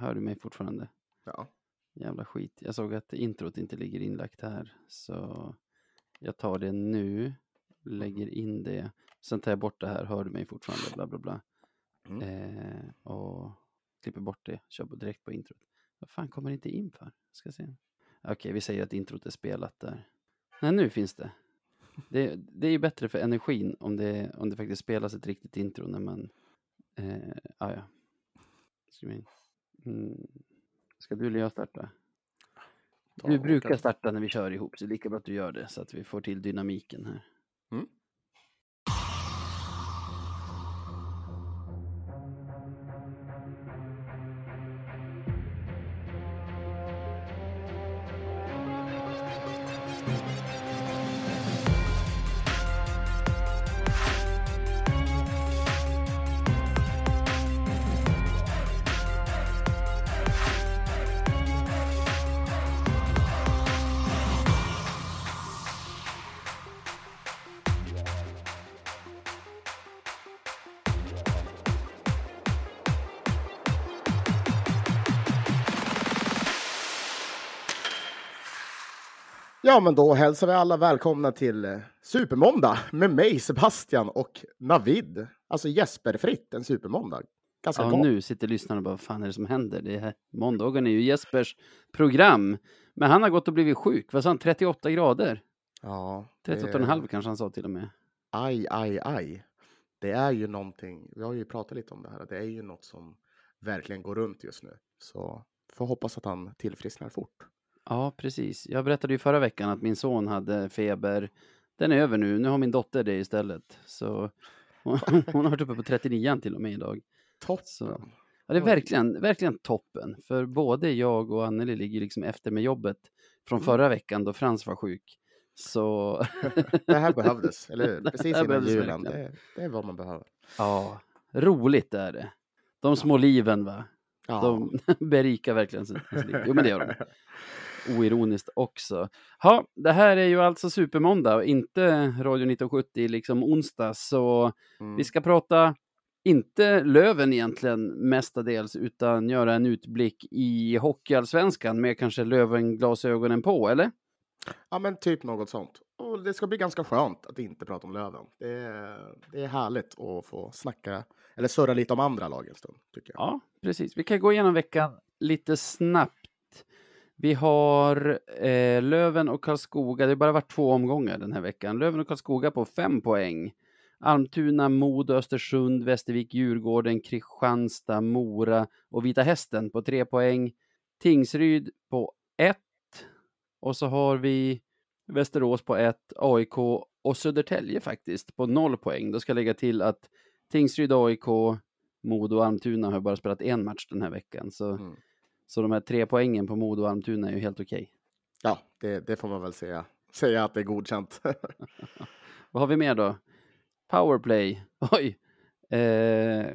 Hör du mig fortfarande? Ja. Jävla skit. Jag såg att introt inte ligger inlagt här. Så jag tar det nu. Lägger in det. Sen tar jag bort det här. Hör du mig fortfarande? Bla bla bla. Mm. Eh, och klipper bort det. Kör direkt på introt. Vad fan kommer det inte in för? Ska se. Okej, vi säger att introt är spelat där. Nej, nu finns det. Det, det är ju bättre för energin om det, om det faktiskt spelas ett riktigt intro när man... Eh, ah, ja. Ska, vi, mm, ska du eller jag starta? Ta Du brukar starta när vi kör ihop, så det är lika bra att du gör det så att vi får till dynamiken här. Mm. Ja, men då hälsar vi alla välkomna till eh, Supermåndag med mig Sebastian och Navid. Alltså Jesper-fritt en supermåndag. Ganska Ja, gott. nu sitter lyssnarna och bara, vad fan är det som händer? Det är, måndagen är ju Jespers program. Men han har gått och blivit sjuk. Vad sa han? 38 grader? Ja, det- 38,5 kanske han sa till och med. Aj, aj, aj. Det är ju någonting, vi har ju pratat lite om det här, det är ju något som verkligen går runt just nu. Så får hoppas att han tillfrisknar fort. Ja, precis. Jag berättade ju förra veckan att min son hade feber. Den är över nu. Nu har min dotter det istället. Så hon, hon har varit uppe på 39 till och med idag. Toppen! Så- Ja, det är verkligen, verkligen toppen. För både jag och Anneli ligger liksom efter med jobbet från Mm. förra veckan då Frans var sjuk. Så Det här behövdes, eller hur? Precis innan julen. Det, det är vad man behöver. ja, roligt är det. De små liven va? Ja. De berikar verkligen sitt liv. Jo men det gör de. Oironiskt också. Ja, det här är ju alltså Supermåndag och inte Radio 1970 liksom onsdag. Så Mm. vi ska prata, inte Löven egentligen mestadels, utan göra en utblick i Hockeyallsvenskan med kanske Löven-glasögonen på, eller? Ja, men typ något sånt. Och det ska bli ganska skönt att inte prata om Löven. Det är, det är härligt att få snacka, eller surra lite om andra lag en stund, tycker jag. Ja, precis. Vi kan gå igenom veckan lite snabbt. Vi har eh, Löven och Karlskoga. Det har bara varit två omgångar den här veckan. Löven och Karlskoga på fem poäng. Almtuna, Modo, Östersund, Västervik, Djurgården, Kristianstad, Mora och Vita Hästen på tre poäng. Tingsryd på ett. Och så har vi Västerås på ett, AIK och Södertälje faktiskt på noll poäng. Då ska jag lägga till att Tingsryd, AIK, Modo och Almtuna har bara spelat en match den här veckan. Så, Mm så de här tre poängen på Modo och Almtuna är ju helt okej. Ja, det, det får man väl säga. Säga att det är godkänt. Vad har vi mer då? Powerplay. Oj! Eh,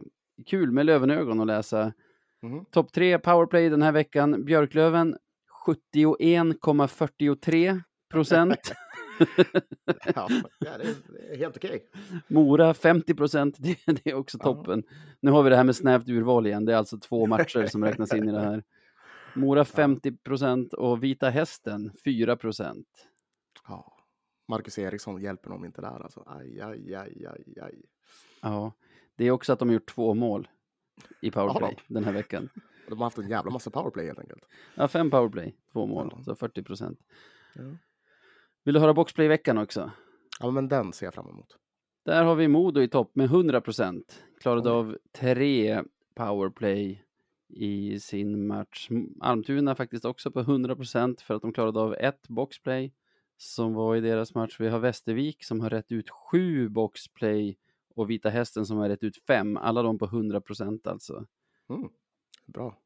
kul med Lövenögon att läsa. Mhm. Topp tre powerplay den här veckan. Björklöven 71,43 procent. ja, det är, helt okej. Mora 50 procent. Det, det är också Ja. toppen. Nu har vi det här med snävt urval igen. Det är alltså två matcher som räknas in i det här. Mora 50 procent och Vita Hästen 4 procent. Ja. Marcus Eriksson hjälper dem inte där alltså. Aj, aj, aj, aj, aj. Ja, det är också att de har gjort två mål i powerplay Ja. den här veckan. De har haft en jävla massa powerplay helt enkelt. Ja, fem powerplay, två mål, Ja. så 40 procent. Ja. Vill du höra boxplay i veckan också? ja, men den ser jag fram emot. Där har vi Modo i topp med 100 procent. Klarade Oj. av tre powerplay i sin match. Almtuna faktiskt också på 100 procent för att de klarade av ett boxplay som var i deras match. Vi har Västervik som har rätt ut sju boxplay och Vita Hästen som har rätt ut fem. Alla de på 100 procent alltså. Mm. Bra.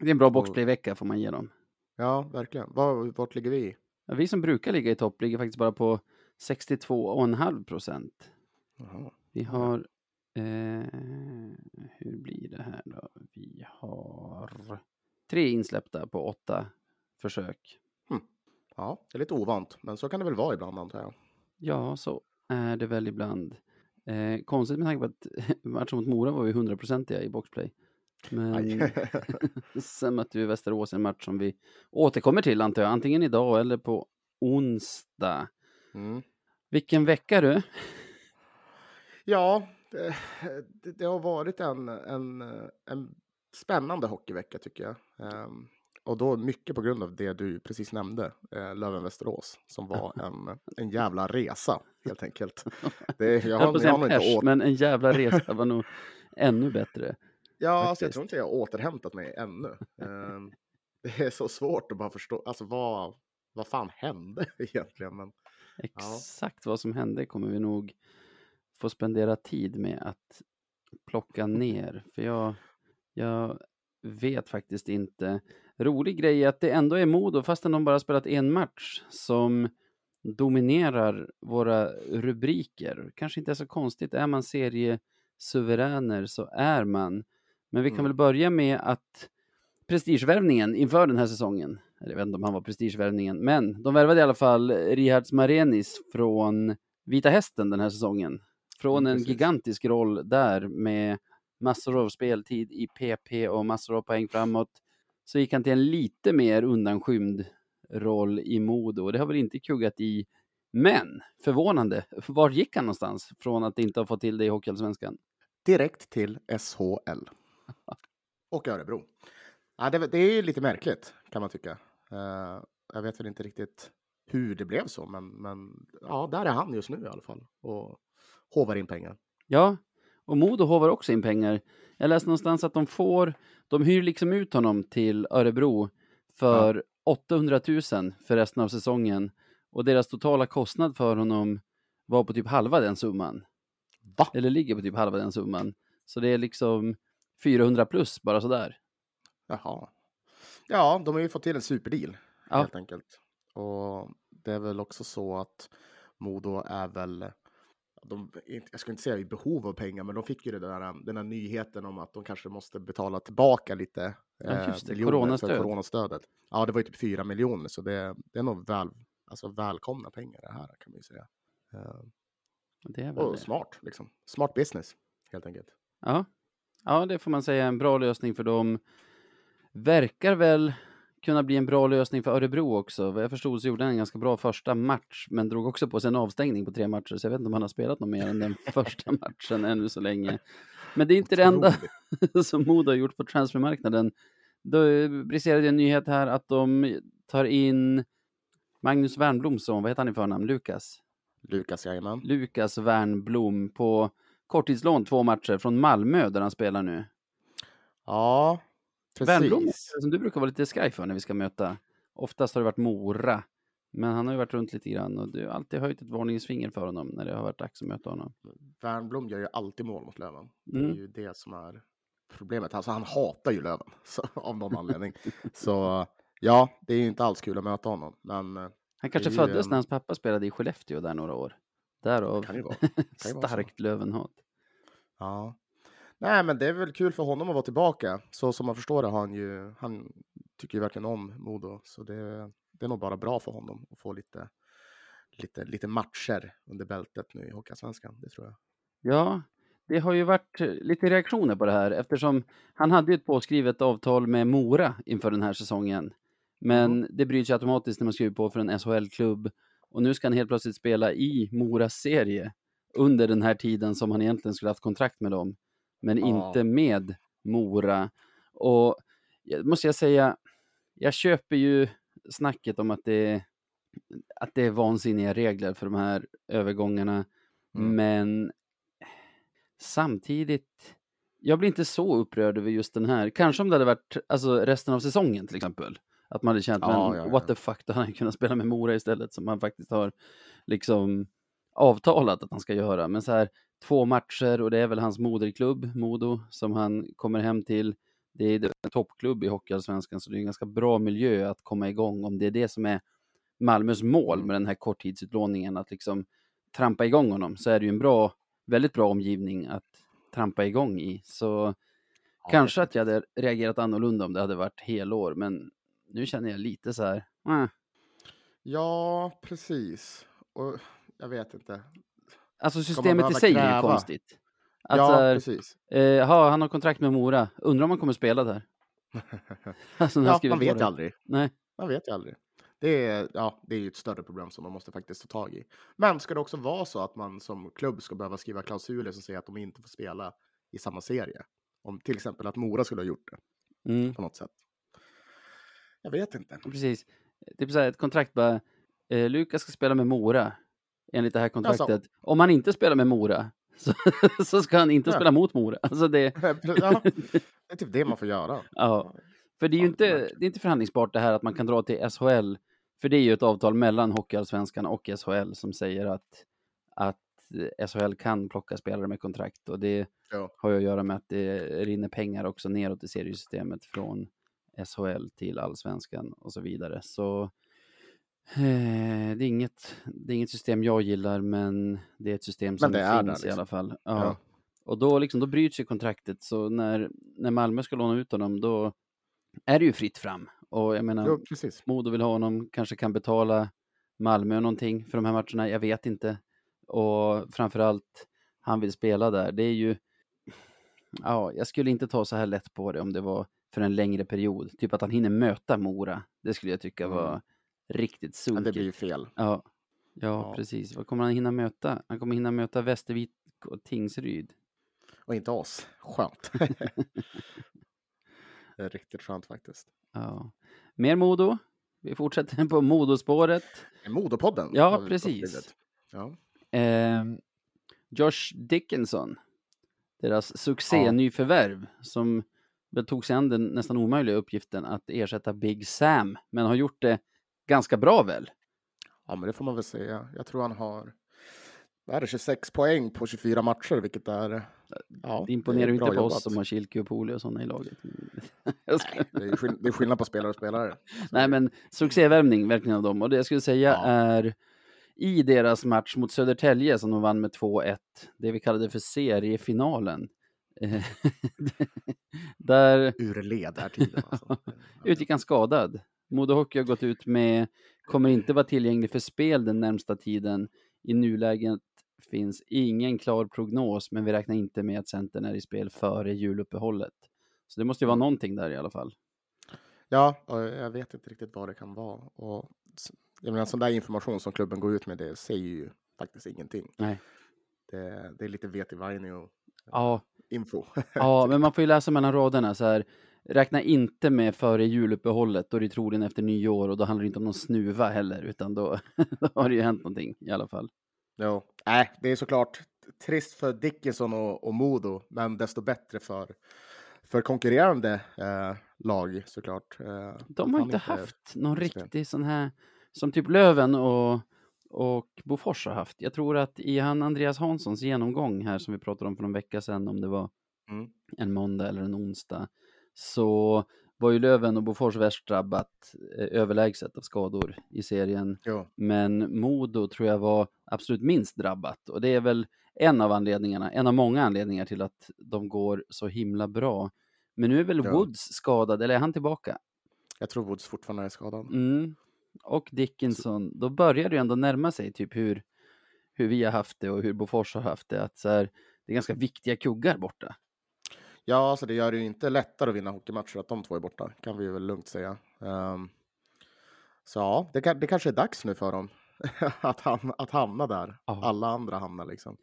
Det är en bra boxplay-vecka får man ge dem. Ja, verkligen. Var, vart ligger vi? Ja, vi som brukar ligga i topp ligger faktiskt bara på 62,5 procent. Jaha. Vi har... Eh, hur blir det här då? Vi har tre insläppta på åtta försök. Ja, det är lite ovant, men så kan det väl vara ibland antar jag. Ja, så är det väl ibland. Eh, konstigt med tanke på att matchen mot Mora var ju hundraprocentiga i boxplay. Men sen mötte vi Västerås i en match som vi återkommer till antar jag, antingen idag eller på onsdag. Mm. Vilken vecka du! Ja, det, det, det har varit en, en, en spännande hockeyvecka tycker jag. Um, och då mycket på grund av det du precis nämnde, eh, Löven-Västerås, som var en, en jävla resa helt enkelt. Det, jag har, jag har pers, åt... men en jävla resa var nog ännu bättre. Ja, alltså, jag tror inte jag har återhämtat mig ännu. Um, det är så svårt att bara förstå, alltså vad, vad fan hände egentligen? Men, Exakt ja. vad som hände kommer vi nog få spendera tid med att plocka ner. För jag, jag vet faktiskt inte. Rolig grej är att det ändå är Modo, fastän de bara spelat en match, som dominerar våra rubriker. Kanske inte är så konstigt, är man seriesuveräner så är man. Men vi kan mm. väl börja med att prestigevärvningen inför den här säsongen, eller jag vet inte om han var prestigevärvningen, men de värvade i alla fall Rihards Marenis från Vita Hästen den här säsongen. Från en gigantisk roll där med massor av speltid i PP och massor av poäng framåt. Så gick han till en lite mer undanskymd roll i Modo. Det har väl inte kuggat i. Men förvånande, var gick han någonstans från att inte ha fått till det i Hockeyallsvenskan? Direkt till SHL. och Örebro. Ja, det, det är lite märkligt kan man tycka. Uh, jag vet väl inte riktigt hur det blev så, men, men ja, där är han just nu i alla fall och hovar in pengar. Ja, och Modo hovar också in pengar. Jag läste någonstans att de får, de hyr liksom ut honom till Örebro för ja. 800 000 för resten av säsongen och deras totala kostnad för honom var på typ halva den summan. Va? Eller ligger på typ halva den summan. Så det är liksom 400 plus bara sådär. Jaha. Ja, de har ju fått till en superdeal ja. helt enkelt. Och det är väl också så att Modo är väl de, jag ska inte säga i behov av pengar, men de fick ju det där, den här nyheten om att de kanske måste betala tillbaka lite ja, eh, just det, miljoner coronastöd. för coronastödet. Ja, det var ju typ fyra miljoner, så det, det är nog väl, alltså välkomna pengar det här kan man ju säga. Uh, det är och det. smart, liksom. Smart business, helt enkelt. Ja. ja, det får man säga en bra lösning för dem. Verkar väl kunna bli en bra lösning för Örebro också. Vad jag förstod så gjorde han en ganska bra första match, men drog också på sig en avstängning på tre matcher, så jag vet inte om han har spelat något mer än den första matchen ännu så länge. Men det är inte det enda som Modo har gjort på transfermarknaden. Då briserade en nyhet här att de tar in Magnus Wernbloms son, vad heter han i förnamn? Lukas? Lukas, jajamän. Lukas Wernblom på korttidslån två matcher från Malmö där han spelar nu. Ja, Värnblom, som du brukar vara lite skraj för när vi ska möta. Oftast har det varit Mora, men han har ju varit runt lite grann och du har alltid höjt ett varningens för honom när det har varit dags att möta honom. Värnblom gör ju alltid mål mot Löven. Det är mm. ju det som är problemet. Alltså han hatar ju Löven så, av någon anledning. så ja, det är ju inte alls kul att möta honom. Men eh, han kanske föddes en... när hans pappa spelade i Skellefteå där några år. Därav kan vara. Kan starkt Lövenhat. Ja, Nej, men det är väl kul för honom att vara tillbaka. Så som man förstår det har han ju, han tycker ju verkligen om Modo. Så det, det är nog bara bra för honom att få lite, lite, lite matcher under bältet nu i Hockeyallsvenskan. Det tror jag. Ja, det har ju varit lite reaktioner på det här eftersom han hade ett påskrivet avtal med Mora inför den här säsongen. Men mm. det bryts ju automatiskt när man skriver på för en SHL-klubb och nu ska han helt plötsligt spela i Moras serie under den här tiden som han egentligen skulle haft kontrakt med dem men ja. inte med Mora. Och måste jag säga, jag köper ju snacket om att det, att det är vansinniga regler för de här övergångarna, mm. men samtidigt, jag blir inte så upprörd över just den här. Kanske om det hade varit alltså, resten av säsongen till exempel. Att man hade känt, ja, men ja, what the fuck, då hade han kunnat spela med Mora istället, som han faktiskt har liksom avtalat att han ska göra. Men så här, två matcher och det är väl hans moderklubb, Modo, som han kommer hem till. Det är en toppklubb i Hockeyallsvenskan, så det är en ganska bra miljö att komma igång om det är det som är Malmös mål med den här korttidsutlåningen, att liksom trampa igång honom, så är det ju en bra, väldigt bra omgivning att trampa igång i. Så ja, kanske att jag hade reagerat annorlunda om det hade varit helår, men nu känner jag lite så här, äh. Ja, precis. Och jag vet inte. Alltså systemet i sig är ju konstigt. Att, ja, här, precis. Eh, ha, han har kontrakt med Mora. Undrar om han kommer spela där? alltså, ja, man vet ju aldrig. Nej. Man vet ju aldrig. Det är, ja, det är ju ett större problem som man måste faktiskt ta tag i. Men ska det också vara så att man som klubb ska behöva skriva klausuler som säger att de inte får spela i samma serie? Om till exempel att Mora skulle ha gjort det mm. på något sätt. Jag vet inte. Precis. Typ så här, ett kontrakt bara, eh, Lukas ska spela med Mora enligt det här kontraktet. Alltså. Om han inte spelar med Mora så, så ska han inte ja. spela mot Mora. Alltså det... ja, det är typ det man får göra. Ja. För det är ju inte, det är inte förhandlingsbart det här att man kan dra till SHL, för det är ju ett avtal mellan Hockeyallsvenskan och SHL som säger att, att SHL kan plocka spelare med kontrakt och det ja. har ju att göra med att det rinner pengar också neråt i seriesystemet från SHL till allsvenskan och så vidare. Så det, är inget, det är inget system jag gillar, men det är ett system som finns liksom. i alla fall. Ja. ja. Och då, liksom, då bryts ju kontraktet, så när, när Malmö ska låna ut honom, då är det ju fritt fram. Och jag menar, jo, Modo vill ha honom, kanske kan betala Malmö någonting för de här matcherna, jag vet inte. Och framförallt, han vill spela där. Det är ju, ja, jag skulle inte ta så här lätt på det om det var för en längre period. Typ att han hinner möta Mora. Det skulle jag tycka var mm. Riktigt sunkigt. Ja, det blir ju fel. Ja. ja. Precis. Vad kommer han hinna möta? Han kommer hinna möta Västervik och Tingsryd. Och inte oss. Skönt. det är riktigt skönt faktiskt. Ja. Mer Modo. Vi fortsätter på Modospåret. Modopodden. Ja, precis. Ja. Eh, Josh Dickinson. Deras succé ja. som väl tog sig an den nästan omöjliga uppgiften att ersätta Big Sam, men har gjort det ganska bra väl? Ja, men det får man väl säga. Jag tror han har är det, 26 poäng på 24 matcher, vilket är... Ja, det imponerar ju inte på jobbat. oss som har Kilke och Poli och sådana i laget. Nej, det, är skill det är skillnad på spelare och spelare. Så. Nej, men succévärvning verkligen av dem. Och det jag skulle säga ja. är i deras match mot Södertälje som de vann med 2-1, det vi kallade för seriefinalen, där... Ur led här tiden. Alltså. Utgick han skadad. Modo Hockey har gått ut med, kommer inte vara tillgänglig för spel den närmsta tiden. I nuläget finns ingen klar prognos, men vi räknar inte med att Centern är i spel före juluppehållet. Så det måste ju vara mm. någonting där i alla fall. Ja, och jag vet inte riktigt vad det kan vara. Och jag menar, sån där information som klubben går ut med, det säger ju faktiskt ingenting. Nej. Det, det är lite vet i och ja, info. ja, men man får ju läsa mellan raderna så här. Räkna inte med före juluppehållet, då är det troligen efter nyår och då handlar det inte om någon snuva heller, utan då, då har det ju hänt någonting i alla fall. Jo, nej, det är såklart trist för Dickinson och, och Modo, men desto bättre för, för konkurrerande eh, lag såklart. Eh, De har inte haft någon riktig sån här, som typ Löven och och Bofors har haft. Jag tror att i han Andreas Hanssons genomgång här som vi pratade om för någon vecka sedan, om det var mm. en måndag eller en onsdag, så var ju Löven och Bofors värst drabbat eh, överlägset av skador i serien. Ja. Men Modo tror jag var absolut minst drabbat och det är väl en av anledningarna, en av många anledningar till att de går så himla bra. Men nu är väl ja. Woods skadad, eller är han tillbaka? Jag tror Woods fortfarande är skadad. Mm och Dickinson, då börjar det ändå närma sig typ hur, hur vi har haft det och hur Bofors har haft det. Att så här, det är ganska viktiga kuggar borta. Ja, alltså det gör det ju inte lättare att vinna hockeymatcher att de två är borta, kan vi väl lugnt säga. Um, så ja, det, det, kanske är dags nu för dem att, ham att hamna där. Ja. Alla andra hamnar liksom.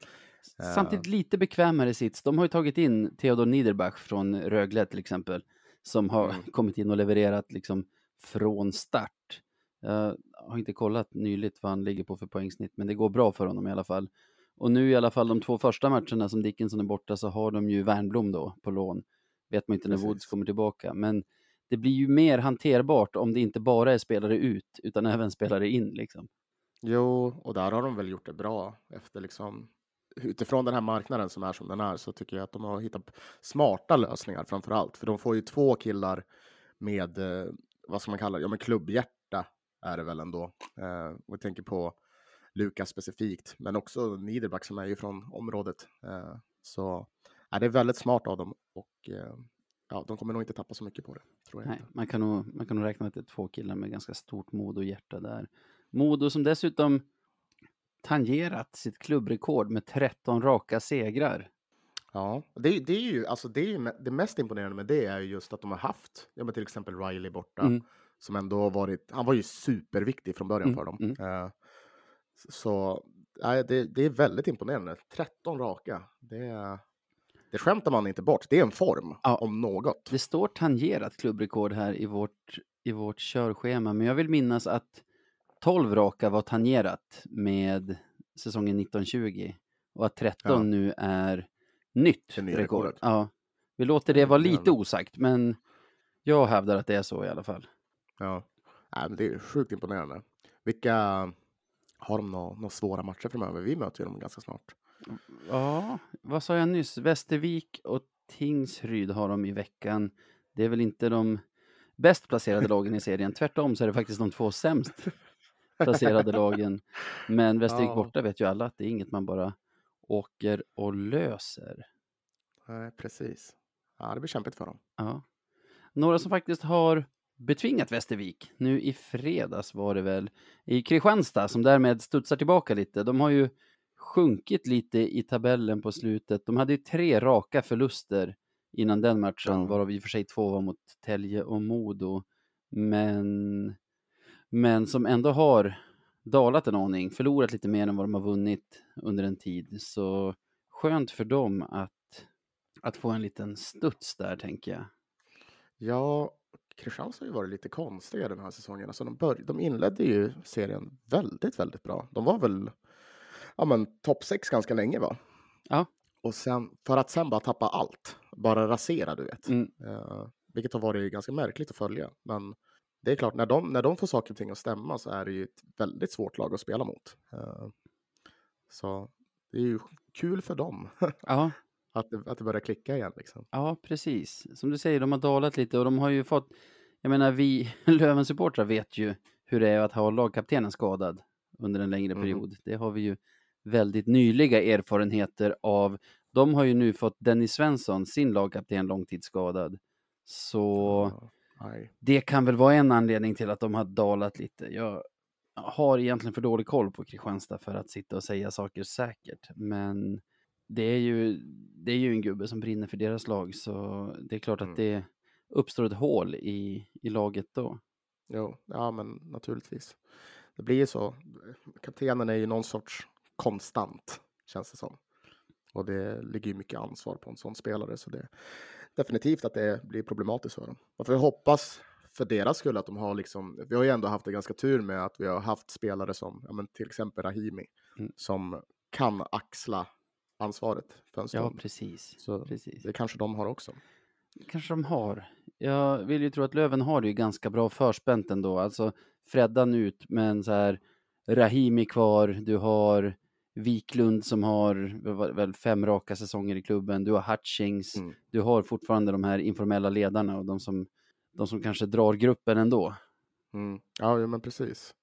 Samtidigt lite bekvämare sits. De har ju tagit in Theodor Niederbach från Rögle till exempel, som har mm. kommit in och levererat liksom från start. Jag har inte kollat nyligt vad han ligger på för poängsnitt, men det går bra för honom i alla fall. Och nu i alla fall de två första matcherna som Dickinson är borta så har de ju Wernbloom då på lån. Vet man inte när Woods kommer tillbaka, men det blir ju mer hanterbart om det inte bara är spelare ut, utan även spelare in liksom. Jo, och där har de väl gjort det bra efter liksom utifrån den här marknaden som är som den är så tycker jag att de har hittat smarta lösningar framför allt. För de får ju två killar med, eh, vad ska man kalla det, ja men klubbhjärta är det väl ändå. Eh, och jag tänker på Lukas specifikt, men också Niederback som är ju från området. Eh, så är det är väldigt smart av dem och eh, ja, de kommer nog inte tappa så mycket på det. Nej, man kan, nog, man kan nog räkna att det är två killar med ganska stort mod och hjärta där. Modo som dessutom tangerat sitt klubbrekord med 13 raka segrar. Ja, det, det är ju alltså det, är ju, det mest imponerande med det är ju just att de har haft, ja, men till exempel Riley borta, mm. som ändå har varit, han var ju superviktig från början mm. för dem. Mm. Uh, så nej, det, det är väldigt imponerande. 13 raka. Det, det skämtar man inte bort. Det är en form, ja, om något. Det står tangerat klubbrekord här i vårt, i vårt körschema, men jag vill minnas att 12 raka var tangerat med säsongen 1920 och att 13 ja. nu är nytt rekord. Ja. Vi låter det vara lite osagt, men jag hävdar att det är så i alla fall. Ja, Nej, men det är sjukt imponerande. Vilka har de några, några svåra matcher framöver? Vi möter ju dem ganska snart. Ja, vad sa jag nyss? Västervik och Tingsryd har de i veckan. Det är väl inte de bäst placerade lagen i serien. Tvärtom så är det faktiskt de två sämst placerade lagen. Men Västervik ja. borta vet ju alla att det är inget man bara åker och löser. Nej, precis. Ja, det blir kämpigt för dem. Ja. Några som faktiskt har betvingat Västervik, nu i fredags var det väl, i Kristianstad som därmed studsar tillbaka lite. De har ju sjunkit lite i tabellen på slutet. De hade ju tre raka förluster innan den matchen, ja. varav i och för sig två var mot Telge och Modo. Men, men som ändå har dalat en aning, förlorat lite mer än vad de har vunnit under en tid. Så skönt för dem att, att få en liten studs där, tänker jag. Ja, Kristianstad har ju varit lite konstiga den här säsongen. Alltså de, bör, de inledde ju serien väldigt, väldigt bra. De var väl ja, men topp sex ganska länge, va? Ja. Och sen, för att sen bara tappa allt, bara rasera, du vet. Mm. Uh, vilket har varit ganska märkligt att följa. Men det är klart, när de, när de får saker och ting att stämma så är det ju ett väldigt svårt lag att spela mot. Uh, så det är ju kul för dem. Ja. Att, det, att det börjar klicka igen. Liksom. Ja, precis. Som du säger, de har dalat lite och de har ju fått... Jag menar, vi Löven-supportrar vet ju hur det är att ha lagkaptenen skadad under en längre mm. period. Det har vi ju väldigt nyliga erfarenheter av. De har ju nu fått Dennis Svensson, sin lagkapten, långtidsskadad. Så det kan väl vara en anledning till att de har dalat lite. Jag har egentligen för dålig koll på Kristianstad för att sitta och säga saker säkert, men det är ju, det är ju en gubbe som brinner för deras lag, så det är klart mm. att det uppstår ett hål i, i laget då. Jo, ja men naturligtvis. Det blir ju så. Kaptenen är ju någon sorts konstant, känns det som. Och det ligger ju mycket ansvar på en sån spelare, så det är definitivt att det blir problematiskt för dem. Och för jag hoppas för deras skull att de har liksom, vi har ju ändå haft det ganska tur med att vi har haft spelare som, ja men till exempel Rahimi, mm. som kan axla ansvaret för en stund. Ja, precis. Så precis. det kanske de har också. kanske de har. Jag vill ju tro att Löven har det ju ganska bra förspänt ändå. Alltså Freddan ut, men så här Rahimi kvar, du har Wiklund som har väl fem raka säsonger i klubben, du har Hutchings, mm. du har fortfarande de här informella ledarna och de som, de som kanske drar gruppen ändå. Mm. Ja, men precis.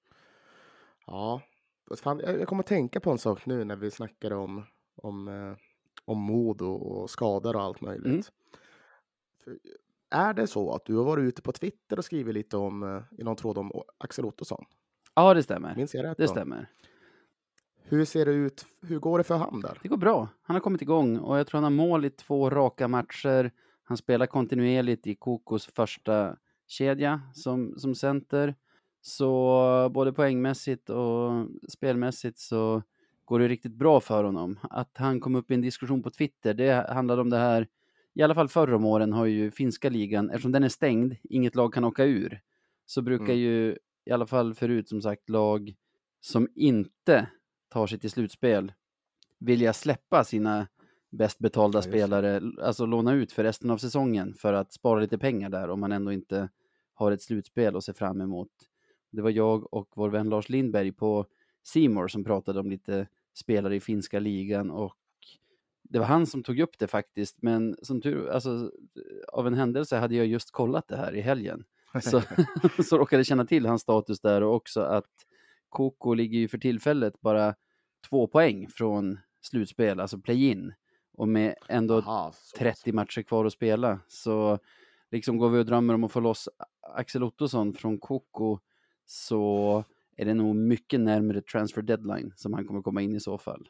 Ja, Fan, jag kommer att tänka på en sak nu när vi snackar om, om, eh, om mod och, och skador och allt möjligt. Mm. För, är det så att du har varit ute på Twitter och skrivit lite om, eh, i någon tråd om Axel Ottosson? Ja, det stämmer. Minns jag rätt? Det då? stämmer. Hur ser det ut? Hur går det för han där? Det går bra. Han har kommit igång och jag tror han har mål i två raka matcher. Han spelar kontinuerligt i Kokos första kedja som, som center. Så både poängmässigt och spelmässigt så går det riktigt bra för honom. Att han kom upp i en diskussion på Twitter, det handlade om det här, i alla fall förr om åren har ju finska ligan, eftersom den är stängd, inget lag kan åka ur, så brukar mm. ju, i alla fall förut som sagt, lag som inte tar sig till slutspel vilja släppa sina bäst betalda ja, spelare, alltså låna ut för resten av säsongen för att spara lite pengar där om man ändå inte har ett slutspel att se fram emot. Det var jag och vår vän Lars Lindberg på Simor som pratade om lite spelare i finska ligan och det var han som tog upp det faktiskt, men som tur, alltså av en händelse hade jag just kollat det här i helgen. Så, så råkade känna till hans status där och också att Koko ligger ju för tillfället bara två poäng från slutspel, alltså play-in. Och med ändå Aha, 30 matcher kvar att spela. Så liksom går vi och drömmer om att få loss Axel Ottosson från Koko så är det nog mycket närmare transfer deadline som han kommer komma in i så fall.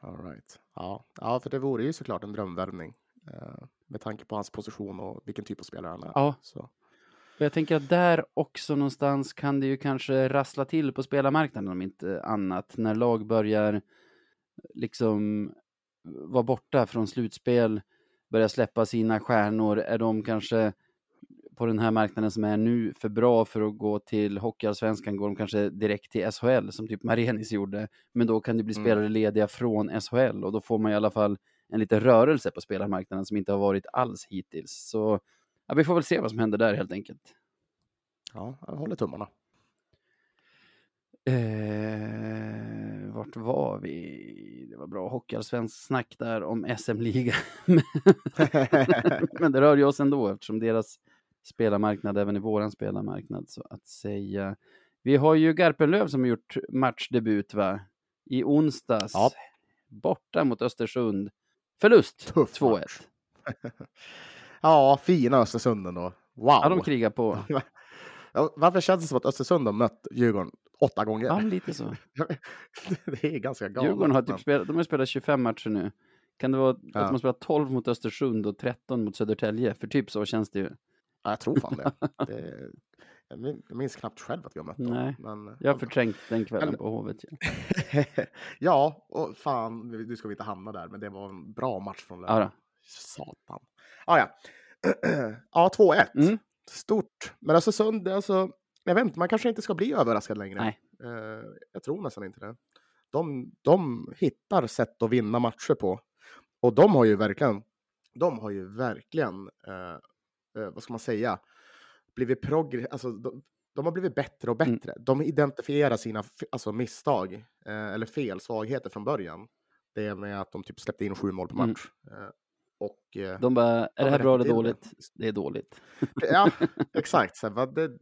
All right. ja. ja, för det vore ju såklart en drömvärvning eh, med tanke på hans position och vilken typ av spelare han är. Ja. Så. Och jag tänker att där också någonstans kan det ju kanske rassla till på spelarmarknaden om inte annat. När lag börjar liksom vara borta från slutspel, börjar släppa sina stjärnor, är de kanske på den här marknaden som är nu för bra för att gå till Hockeyallsvenskan går de kanske direkt till SHL som typ Marenis gjorde. Men då kan det bli Mm. spelare lediga från SHL och då får man i alla fall en liten rörelse på spelarmarknaden som inte har varit alls hittills. Så ja, vi får väl se vad som händer där helt enkelt. Ja, jag håller tummarna. Eh, vart var vi? Det var bra hockeyallsvensk snack där om SM-liga. Men det rör ju oss ändå eftersom deras spelarmarknad även är våran spelarmarknad så att säga. Vi har ju Garpenlöv som har gjort matchdebut va? I onsdags. Ja. Borta mot Östersund. Förlust Tuff 2-1. match. ja, fina Östersund ändå. Wow! Ja, de krigar på. Varför känns det som att Östersund har mött Djurgården åtta gånger? Ja, lite så. det är ganska galet. Djurgården har typ spelat, de har spelat 25 matcher nu. Kan det vara att Ja. de har spelat 12 mot Östersund och 13 mot Södertälje? För typ så känns det ju. Ja, jag tror fan det. det jag min- jag minns knappt själv att vi har mött dem. Nej, Men, Jag har förträngt den kvällen Men- på Hovet. Ja. ja, och fan, nu ska vi inte hamna där, men det var en bra match från Löven. Satan. Ah, ja, ja. 2-1. Mm. Stort. Men Östersund, är alltså, jag vet inte, man kanske inte ska bli överraskad längre. Nej. Eh, jag tror nästan inte det. De, de hittar sätt att vinna matcher på. Och de har ju verkligen, de har ju verkligen, eh, eh, vad ska man säga, blivit progr... Alltså, de, de har blivit bättre och Mm. bättre. De identifierar sina alltså, misstag eh, eller fel, svagheter från början. Det är med att de typ släppte in sju mål på Mm. match. Eh, och eh, De bara, är det här bra eller till det. dåligt? Det är dåligt. Ja, exakt. Så, här,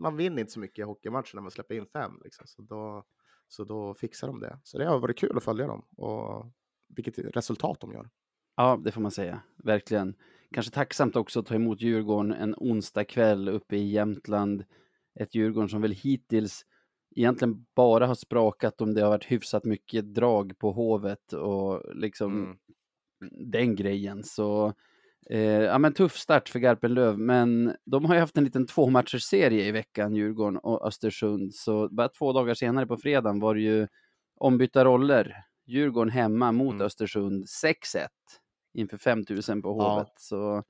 man vinner inte så mycket i hockeymatcher när man släpper in fem. Liksom. Så, då, så då fixar de det. Så det har varit kul att följa dem och vilket resultat de gör. Ja, det får man säga. Verkligen. Kanske tacksamt också att ta emot Djurgården en onsdag kväll uppe i Jämtland. Ett Djurgården som väl hittills egentligen bara har sprakat om det har varit hyfsat mycket drag på Hovet och liksom Mm. den grejen. Så eh, ja, men tuff start för Garpenlöv, men de har ju haft en liten tvåmatchersserie i veckan, Djurgården och Östersund. Så bara två dagar senare på fredagen var det ju ombytta roller. Djurgården hemma mot Mm. Östersund 6-1 inför 5000 på Ja. Hovet. Så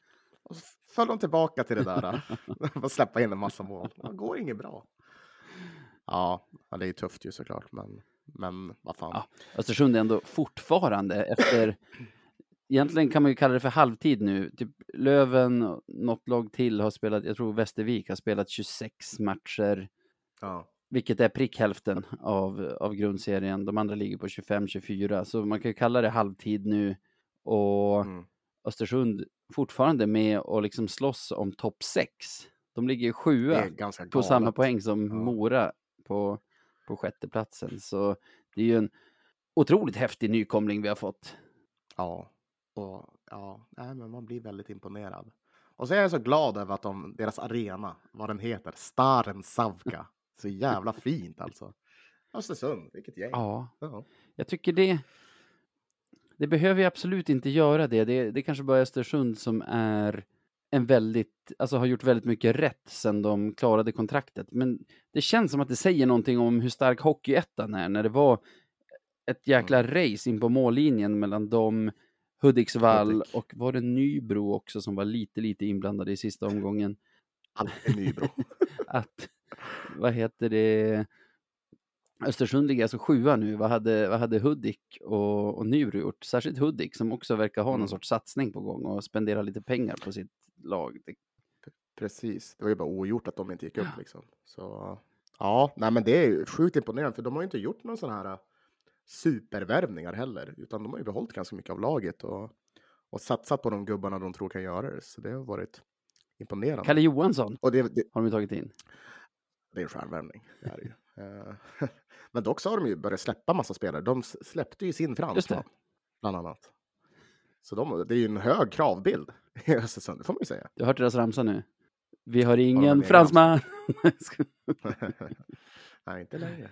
Och så föll de tillbaka till det där. Bara släppa in en massa mål. Det går inget bra. Ja, ja, det är ju tufft ju såklart. Men, men vad fan. Ja. Östersund är ändå fortfarande efter Egentligen kan man ju kalla det för halvtid nu. Typ Löven något lag till har spelat, jag tror Västervik har spelat 26 matcher. Ja. Vilket är prick hälften av, av grundserien. De andra ligger på 25-24. Så man kan ju kalla det halvtid nu. Och Mm. Östersund fortfarande med och liksom slåss om topp 6. De ligger sjua på samma poäng som Ja. Mora på, på sjätteplatsen. Så det är ju en otroligt häftig nykomling vi har fått. Ja, och ja, nej, men man blir väldigt imponerad. Och så är jag så glad över att de, deras arena, vad den heter, Staren Savka. Så jävla fint alltså. Östersund, vilket gäng. Ja, Ja. jag tycker det. Det behöver ju absolut inte göra det. Det, det kanske bara Östersund som är en väldigt, alltså har gjort väldigt mycket rätt sedan de klarade kontraktet. Men det känns som att det säger någonting om hur stark Hockeyettan är när det var ett jäkla race in på mållinjen mellan dem, Hudiksvall Hudik. och var det Nybro också som var lite, lite inblandade i sista omgången. Alltid Nybro. Att, vad heter det, Östersund ligger alltså sjua nu. Vad hade, vad hade Hudik och, och Nybro gjort? Särskilt Hudik som också verkar ha någon Mm. sorts satsning på gång och spendera lite pengar på sitt lag. Precis, det var ju bara ogjort att de inte gick upp liksom. Så ja, nej men det är ju sjukt imponerande för de har ju inte gjort någon sån här äh, supervärvningar heller, utan de har ju behållit ganska mycket av laget och, och satsat på de gubbarna de tror kan göra det. Så det har varit imponerande. Kalle Johansson Och det, det, har de tagit in. det är en stjärnvärvning. Det är ju. Eh, Men dock så har de ju börjat släppa massa spelare. De släppte ju sin fransman, bland annat. Så de, det är ju en hög kravbild i Östersund, det får man ju säga. Du har hört deras ramsa nu? Vi har ingen en egen fransman. Nej, inte längre.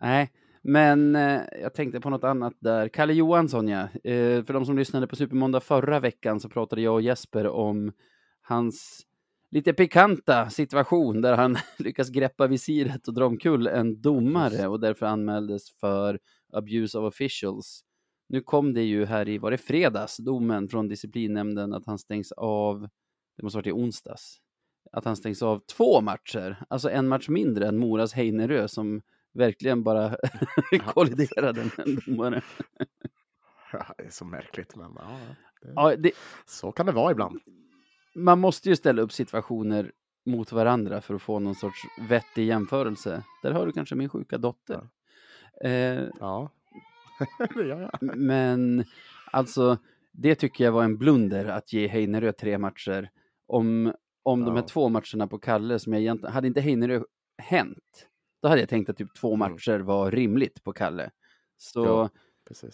Nej, Men eh, jag tänkte på något annat där. Kalle Johansson, ja. Eh, för de som lyssnade på Supermåndag förra veckan så pratade jag och Jesper om hans lite pikanta situation där han lyckas greppa visiret och dra omkull en domare och därför anmäldes för abuse of officials. Nu kom det ju här i, var det fredags, domen från disciplinnämnden att han stängs av, det måste varit i onsdags, att han stängs av två matcher, alltså en match mindre än Moras Heinerö som verkligen bara kolliderade med en domare. Ja, det är så märkligt, men ja, det, ja, det, så kan det vara ibland. Man måste ju ställa upp situationer mot varandra för att få någon sorts vettig jämförelse. Där har du kanske min sjuka dotter. Ja, eh, ja. Men alltså, det tycker jag var en blunder att ge Heinerö tre matcher. Om, om ja. de här två matcherna på Kalle som jag egentligen, hade inte Heinerö hänt, då hade jag tänkt att typ två mm. matcher var rimligt på Kalle. Så ja,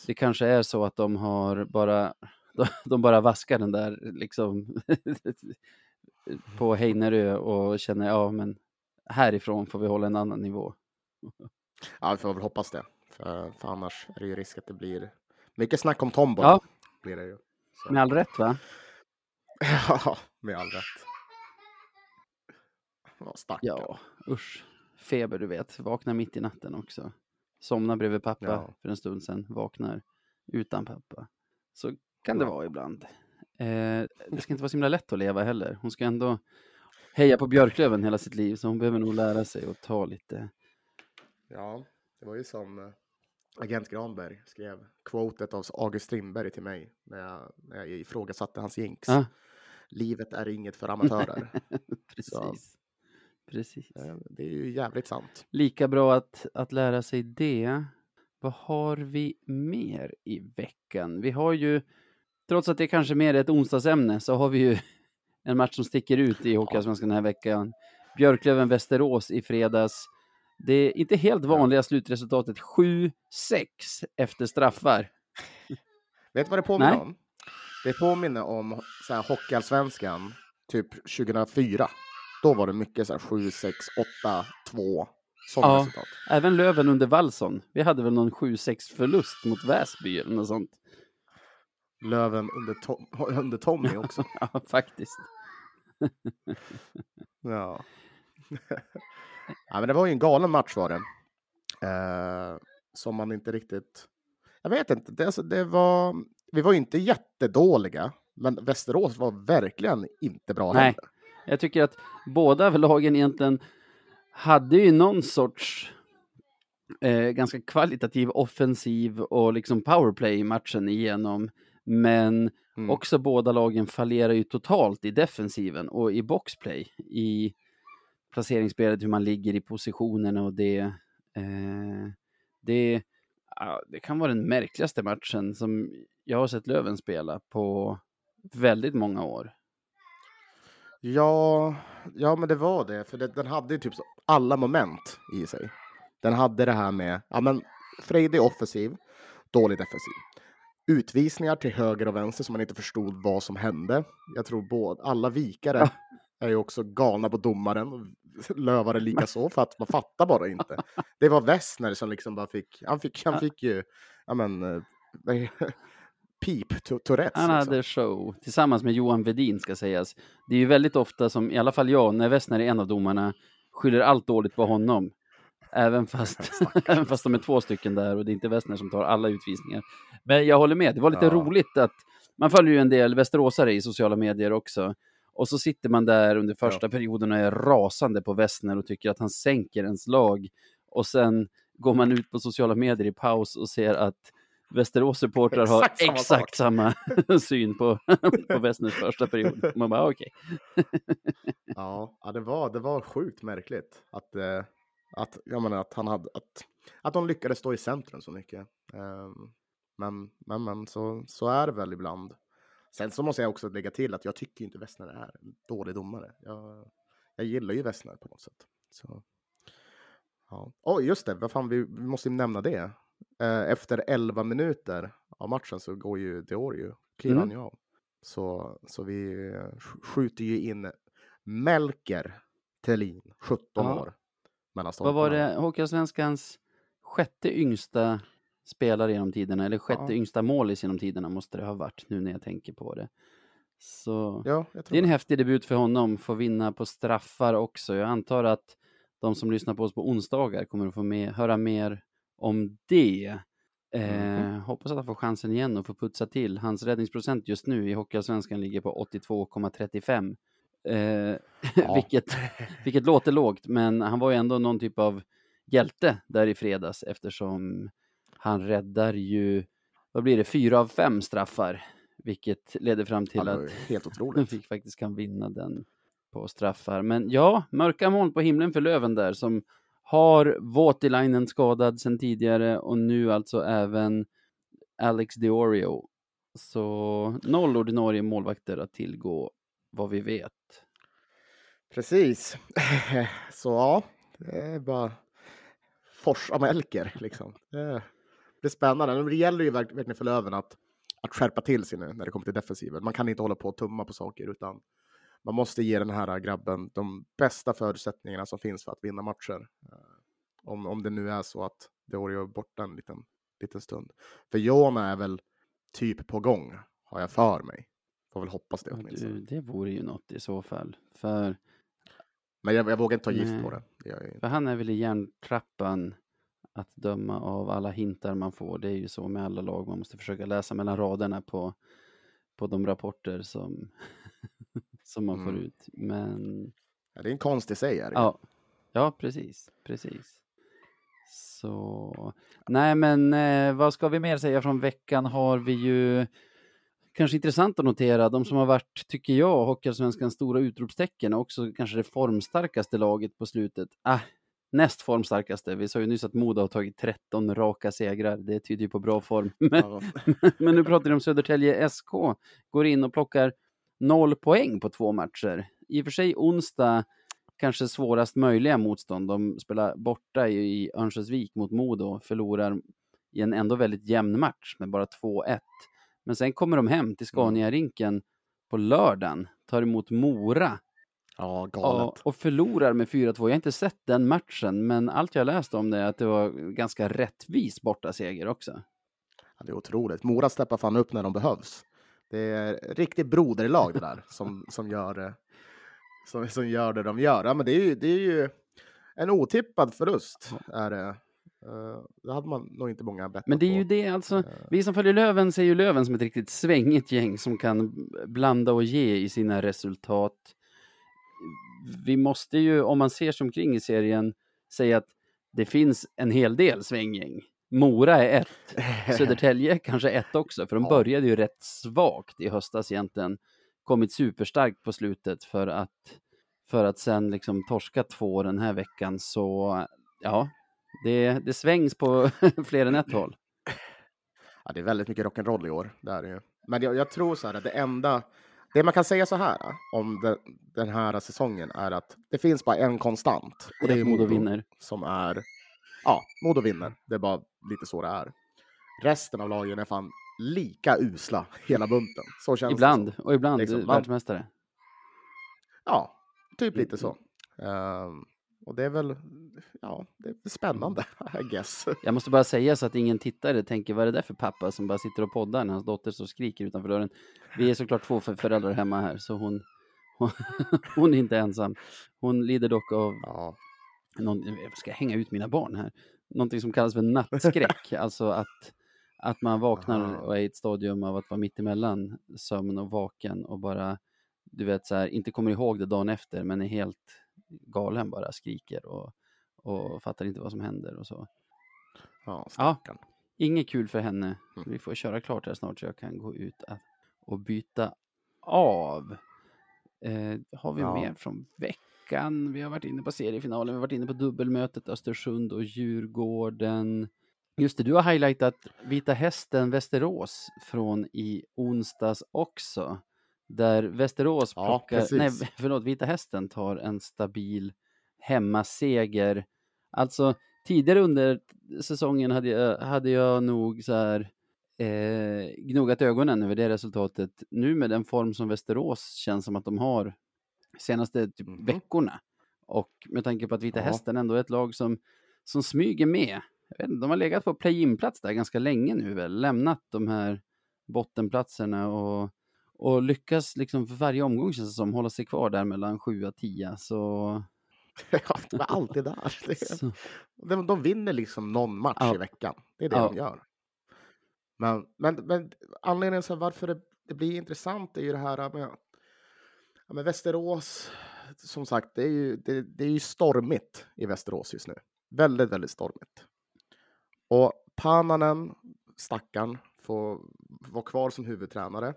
det kanske är så att de har bara, de bara vaskar den där liksom på Heinerö och känner, ja men härifrån får vi hålla en annan nivå. Ja, vi får väl hoppas det. För, för annars är det ju risk att det blir mycket snack om Tomboy. Ja. Blir det ju. Så. Med all rätt va? Ja, med all rätt. Ja, ja, usch. Feber, du vet. Vaknar mitt i natten också. Somnar bredvid pappa ja. för en stund sedan. Vaknar utan pappa. Så kan det vara ibland. Eh, det ska inte vara så himla lätt att leva heller. Hon ska ändå heja på Björklöven hela sitt liv, så hon behöver nog lära sig att ta lite. Ja, det var ju som eh, agent Granberg skrev quotet av August Strindberg till mig när jag, när jag ifrågasatte hans jinx. Ah. Livet är inget för amatörer. Precis. Så, Precis. Det är ju jävligt sant. Lika bra att, att lära sig det. Vad har vi mer i veckan? Vi har ju, trots att det kanske mer är ett onsdagsämne, så har vi ju en match som sticker ut i Hockeyallsvenskan den här veckan. Björklöven-Västerås i fredags. Det är inte helt vanliga slutresultatet 7-6 efter straffar. Vet du vad det påminner Nej. om? Det påminner om så här, Hockeyallsvenskan typ 2004. Då var det mycket så här 7, 6, 8, 2. Sådana ja, resultat. Även Löven under Wallson. Vi hade väl någon 7-6 förlust mot Väsby eller något sånt. Löven under, Tom under Tommy också. ja, faktiskt. ja. ja, men det var ju en galen match var det. Eh, som man inte riktigt... Jag vet inte, det, alltså, det var... Vi var ju inte jättedåliga, men Västerås var verkligen inte bra Nej. heller. Jag tycker att båda lagen egentligen hade ju någon sorts eh, ganska kvalitativ offensiv och liksom powerplay matchen igenom. Men mm. också båda lagen fallerar ju totalt i defensiven och i boxplay. I placeringsspelet, hur man ligger i positionerna och det. Eh, det, ja, det kan vara den märkligaste matchen som jag har sett Löven spela på väldigt många år. Ja, ja, men det var det, för det, den hade ju typ alla moment i sig. Den hade det här med, ja men Frejdig offensiv, dålig defensiv. Utvisningar till höger och vänster som man inte förstod vad som hände. Jag tror både, alla vikare är ju också galna på domaren. Lövare lika så för att man fattar bara inte. Det var Wessner som liksom bara fick, han fick, han fick ju, ja men, eh, Pip Tourettes. Han hade liksom. show tillsammans med Johan Vedin ska sägas. Det är ju väldigt ofta som, i alla fall jag, när Wessner är en av domarna, skyller allt dåligt på honom. Även fast, även fast de är två stycken där och det är inte Wessner som tar alla utvisningar. Men jag håller med, det var lite ja. roligt att man följer ju en del västeråsare i sociala medier också. Och så sitter man där under första ja. perioden och är rasande på Wessner och tycker att han sänker ens lag. Och sen går man ut på sociala medier i paus och ser att Västerås-supportrar har exakt samma, exakt samma syn på, på Westners första period. Man bara, okej. Okay. ja, det, var, det var sjukt märkligt att, eh, att, jag menar, att, han hade, att, att de lyckades stå i centrum så mycket. Um, men, men, men så, så är det väl ibland. Sen så måste jag också lägga till att jag tycker inte Westner är en dålig domare. Jag, jag gillar ju Westner på något sätt. Så, ja. Oh, just det, vad fan, vi, vi måste nämna det. Eh, efter 11 minuter av matchen så går ju Deorio, kliver mm. han ju av. Så, så vi eh, skjuter ju in Melker Thelin, 17 ja. år. Vad var det, Hockeyallsvenskans sjätte yngsta spelare genom tiderna, eller sjätte ja. yngsta målis genom tiderna måste det ha varit nu när jag tänker på det. Så ja, det är en det. häftig debut för honom, få vinna på straffar också. Jag antar att de som lyssnar på oss på onsdagar kommer att få med, höra mer om det. Eh, mm. Hoppas att han får chansen igen och får putsa till. Hans räddningsprocent just nu i Hockeyallsvenskan ligger på 82,35. Eh, ja. vilket, vilket låter lågt, men han var ju ändå någon typ av hjälte där i fredags eftersom han räddar ju, vad blir det, fyra av fem straffar, vilket leder fram till att helt otroligt. vi faktiskt kan vinna den på straffar. Men ja, mörka moln på himlen för Löven där som har Voutilainen skadad sedan tidigare och nu alltså även Alex Diorio. Så noll ordinarie målvakter att tillgå vad vi vet. Precis. Så ja, det är bara forsa Melker liksom. Det blir spännande. Det gäller ju verkligen för Löven att, att skärpa till sig nu när det kommer till defensiven. Man kan inte hålla på och tumma på saker utan man måste ge den här grabben de bästa förutsättningarna som finns för att vinna matcher. Eh, om, om det nu är så att Diorio är borta en liten, liten stund. För Jona är väl typ på gång, har jag för mig. Får väl hoppas det åtminstone. Du, det vore ju något i så fall. För... Men jag, jag vågar inte ta gift Nej. på det. det för han är väl i järntrappan att döma av alla hintar man får. Det är ju så med alla lag. Man måste försöka läsa mellan raderna på, på de rapporter som, som man mm. får ut. Men... Ja, det är en konst i sig. Är det? Ja. ja, precis. precis. Så nej, men eh, vad ska vi mer säga från veckan har vi ju kanske intressant att notera. De som har varit, tycker jag, Hockeyallsvenskans stora utropstecken och också kanske det formstarkaste laget på slutet. Ah, näst formstarkaste. Vi sa ju nyss att Modo har tagit 13 raka segrar. Det tyder ju på bra form. Men, ja. men nu pratar vi om Södertälje SK. Går in och plockar noll poäng på två matcher. I och för sig onsdag kanske svårast möjliga motstånd. De spelar borta i Örnsköldsvik mot Modo, förlorar i en ändå väldigt jämn match med bara 2-1. Men sen kommer de hem till mm. Scania-rinken på lördagen, tar emot Mora. Ja, galet. Och, och förlorar med 4-2. Jag har inte sett den matchen, men allt jag läst om det är att det var ganska rättvis bortaseger också. Ja, det är otroligt. Mora steppar fan upp när de behövs. Det är riktigt broderlag det där som, som gör som, som gör det de gör. Ja, men det är ju, det är ju en otippad förlust. Är det. Uh, det hade man nog inte många bettat Men det är ju det, alltså. Uh. Vi som följer Löven ser ju Löven som ett riktigt svängigt gäng som kan blanda och ge i sina resultat. Vi måste ju, om man ser sig omkring i serien, säga att det finns en hel del svänggäng. Mora är ett, Södertälje kanske ett också, för de ja. började ju rätt svagt i höstas egentligen kommit superstarkt på slutet för att, för att sen liksom torska två den här veckan. Så ja, det, det svängs på fler än ett håll. Ja, det är väldigt mycket rock'n'roll i år. Det är det ju. Men jag, jag, tror så här att det enda, det man kan säga så här om det, den här säsongen är att det finns bara en konstant och det är Modo vinner. Som är, ja, Modo vinner. Det är bara lite så det är. Resten av lagen är fan lika usla hela bunten. Så känns ibland, det och ibland liksom, världsmästare. Ja, typ lite så. Um, och det är väl, ja, det är spännande, I guess. Jag måste bara säga så att ingen tittare tänker, vad är det där för pappa som bara sitter och poddar när hans dotter och skriker utanför dörren? Vi är såklart två föräldrar hemma här, så hon, hon, hon är inte ensam. Hon lider dock av, ja. någon, jag ska hänga ut mina barn här, någonting som kallas för nattskräck, alltså att att man vaknar och är i ett stadium av att vara mittemellan sömn och vaken och bara, du vet, så här, inte kommer ihåg det dagen efter, men är helt galen bara, skriker och, och fattar inte vad som händer och så. Ja, ja inget kul för henne. Mm. Vi får köra klart här snart så jag kan gå ut och byta av. Eh, har vi ja. mer från veckan? Vi har varit inne på seriefinalen, vi har varit inne på dubbelmötet Östersund och Djurgården. Just det, du har highlightat Vita Hästen Västerås från i onsdags också. Där Västerås plockar, ja, nej förlåt, Vita Hästen tar en stabil hemmaseger. Alltså tidigare under säsongen hade jag, hade jag nog så här eh, gnuggat ögonen över det resultatet. Nu med den form som Västerås känns som att de har senaste typ, mm. veckorna och med tanke på att Vita ja. Hästen ändå är ett lag som, som smyger med vet, de har legat på play-in-plats där ganska länge nu väl, lämnat de här bottenplatserna och, och lyckas liksom för varje omgång känns det som hålla sig kvar där mellan 7 och 10. Så... ja, de är alltid där. de, de vinner liksom någon match ja. i veckan. Det är det ja. de gör. Men, men, men anledningen till varför det, det, blir intressant är ju det här med, med Västerås. Som sagt, det är, ju, det, det är ju stormigt i Västerås just nu. Väldigt, väldigt stormigt. Och Pananen, stackaren, får vara kvar som huvudtränare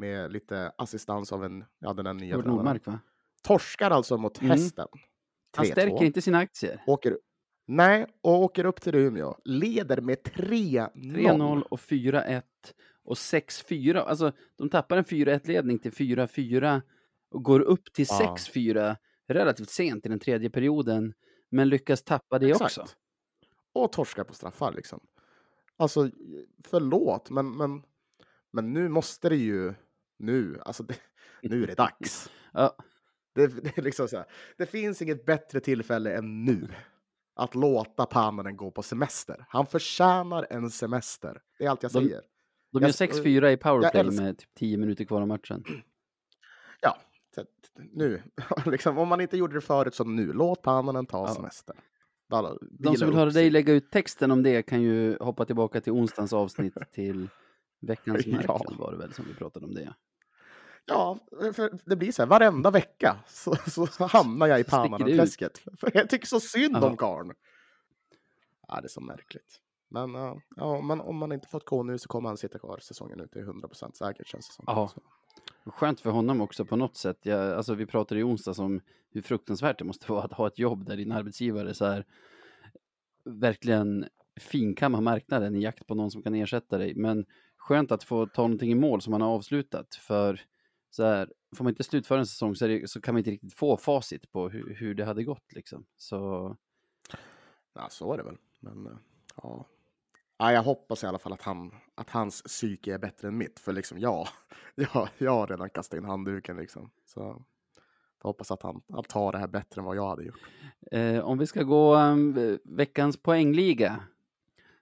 med lite assistans av en, ja, den nya tränaren. Nordmark, va? Torskar alltså mot mm. hästen. Han stärker inte sina aktier. Åker, nej, och åker upp till Umeå. Leder med 3-0. 3-0 och 4-1 och 6-4. Alltså, de tappar en 4-1-ledning till 4-4 och går upp till ja. 6-4 relativt sent i den tredje perioden, men lyckas tappa det Exakt. också. Och torskar på straffar liksom. Alltså, förlåt, men, men, men nu måste det ju, nu, alltså det, nu är det dags. ja. det, det, liksom här, det finns inget bättre tillfälle än nu att låta Pananen gå på semester. Han förtjänar en semester. Det är allt jag säger. De, de gör 6-4 i powerplay med typ 10 minuter kvar av matchen. Ja, nu. liksom, om man inte gjorde det förut så nu. Låt Pananen ta ja. semester. Bara, De som vill höra dig lägga ut texten om det kan ju hoppa tillbaka till onsdagens avsnitt till veckans Merkel ja. var det väl som vi pratade om det. Ja, för det blir så här varenda vecka så, så, hamnar jag i Pananen-träsket. För jag tycker så synd Aha. om karln. Ja, det är så märkligt. Men, ja, men om man inte fått gå nu så kommer han sitta kvar säsongen ut. Det är 100% säkert känns det som. Ja. Skönt för honom också på något sätt. Jag, alltså, vi pratade i onsdags om hur fruktansvärt det måste vara att ha ett jobb där din arbetsgivare så här, verkligen finkammar marknaden i jakt på någon som kan ersätta dig. Men skönt att få ta någonting i mål som man har avslutat. För så här, får man inte slutföra en säsong så, det, så kan man inte riktigt få facit på hur, hur det hade gått. Liksom. Så... Ja, så är det väl. Men ja, ja, jag hoppas i alla fall att, han, att hans psyke är bättre än mitt. För liksom, ja, jag, jag har redan kastat in handduken. Liksom. Så jag hoppas att han, han tar det här bättre än vad jag hade gjort. Eh, om vi ska gå um, veckans poängliga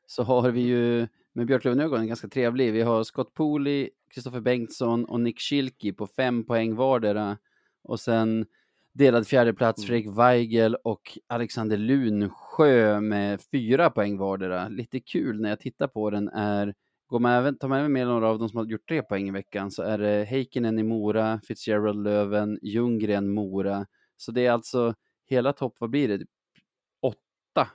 så har vi ju med Björklöven-ögonen ganska trevlig. Vi har Scott Pooley, Kristoffer Bengtsson och Nick Schilke på fem poäng vardera. Och sen delad fjärdeplats mm. Fredrik Weigel och Alexander Lunsjö med fyra poäng vardera. Lite kul när jag tittar på den är, går man även, tar man även med några av de som har gjort tre poäng i veckan så är det Heikkinen i Mora, Fitzgerald Löven, Ljunggren Mora. Så det är alltså hela topp, vad blir det, åtta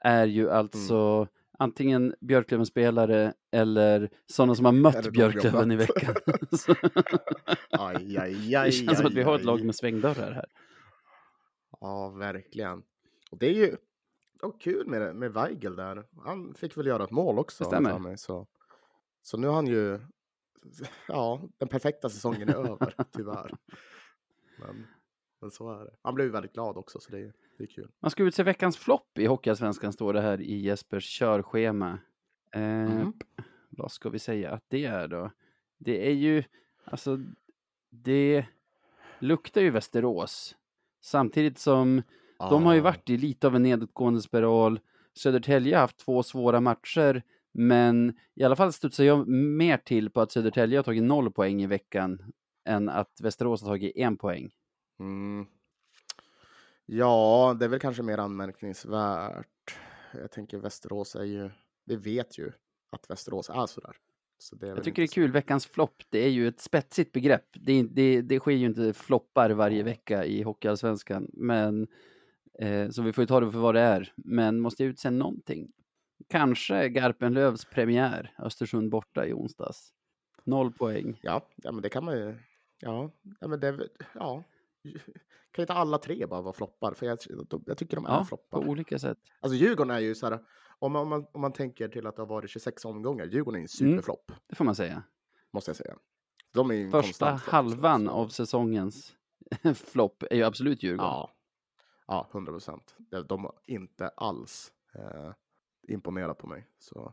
är ju alltså mm antingen Björklöven-spelare eller sådana som har mött Björklöven i veckan. aj, aj, aj, det känns aj, som att vi har ett lag med svängdörrar här. Ja, verkligen. Och det är ju oh, kul med, med Weigel där. Han fick väl göra ett mål också. Det stämmer. Mig, så. så nu har han ju, ja, den perfekta säsongen är över, tyvärr. Men, men så är det. Han blev väldigt glad också, så det är det är kul. Man ska utse veckans flopp i Hockeyallsvenskan, står det här i Jespers körschema. Eh, mm. Vad ska vi säga att det är då? Det är ju, alltså, det luktar ju Västerås. Samtidigt som ah. de har ju varit i lite av en nedåtgående spiral. Södertälje har haft två svåra matcher, men i alla fall studsar jag mer till på att Södertälje har tagit noll poäng i veckan än att Västerås har tagit en poäng. Mm. Ja, det är väl kanske mer anmärkningsvärt. Jag tänker Västerås är ju, vi vet ju att Västerås är sådär. Så det är jag tycker det är kul, veckans flopp, det är ju ett spetsigt begrepp. Det, det, det sker ju inte floppar varje vecka i Hockeyallsvenskan, men eh, så vi får ju ta det för vad det är. Men måste jag utse någonting? Kanske Garpenlövs premiär, Östersund borta i onsdags. Noll poäng. Ja, ja men det kan man ju. Ja, ja men det, ja, kan inte alla tre bara vara floppar? För jag, jag tycker de är ja, floppar. på olika sätt. Alltså Djurgården är ju så här, om man, om man, om man tänker till att det har varit 26 omgångar, Djurgården är en mm, superflopp. Mm, det får man säga. Måste jag säga. De är Första halvan av säsongens flopp är ju absolut Djurgården. Ja, ja 100 procent. De har inte alls eh, imponerat på mig. Så.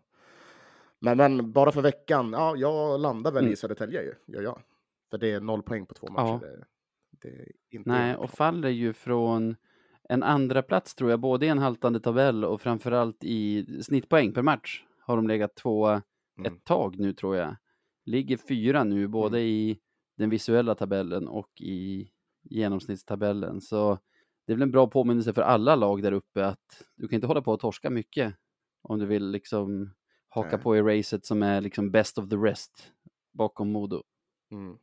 Men, men bara för veckan, ja, jag landar väl mm. i Södertälje ju, gör jag. För det är noll poäng på två matcher. Ja. Det, Nej, och faller ju från en andra plats tror jag, både i en haltande tabell och framförallt i snittpoäng per match har de legat tvåa mm. ett tag nu tror jag. Ligger fyra nu, både mm. i den visuella tabellen och i genomsnittstabellen. Så det är väl en bra påminnelse för alla lag där uppe att du kan inte hålla på och torska mycket om du vill liksom haka Nej. på i racet som är liksom best of the rest bakom Modo. Mm.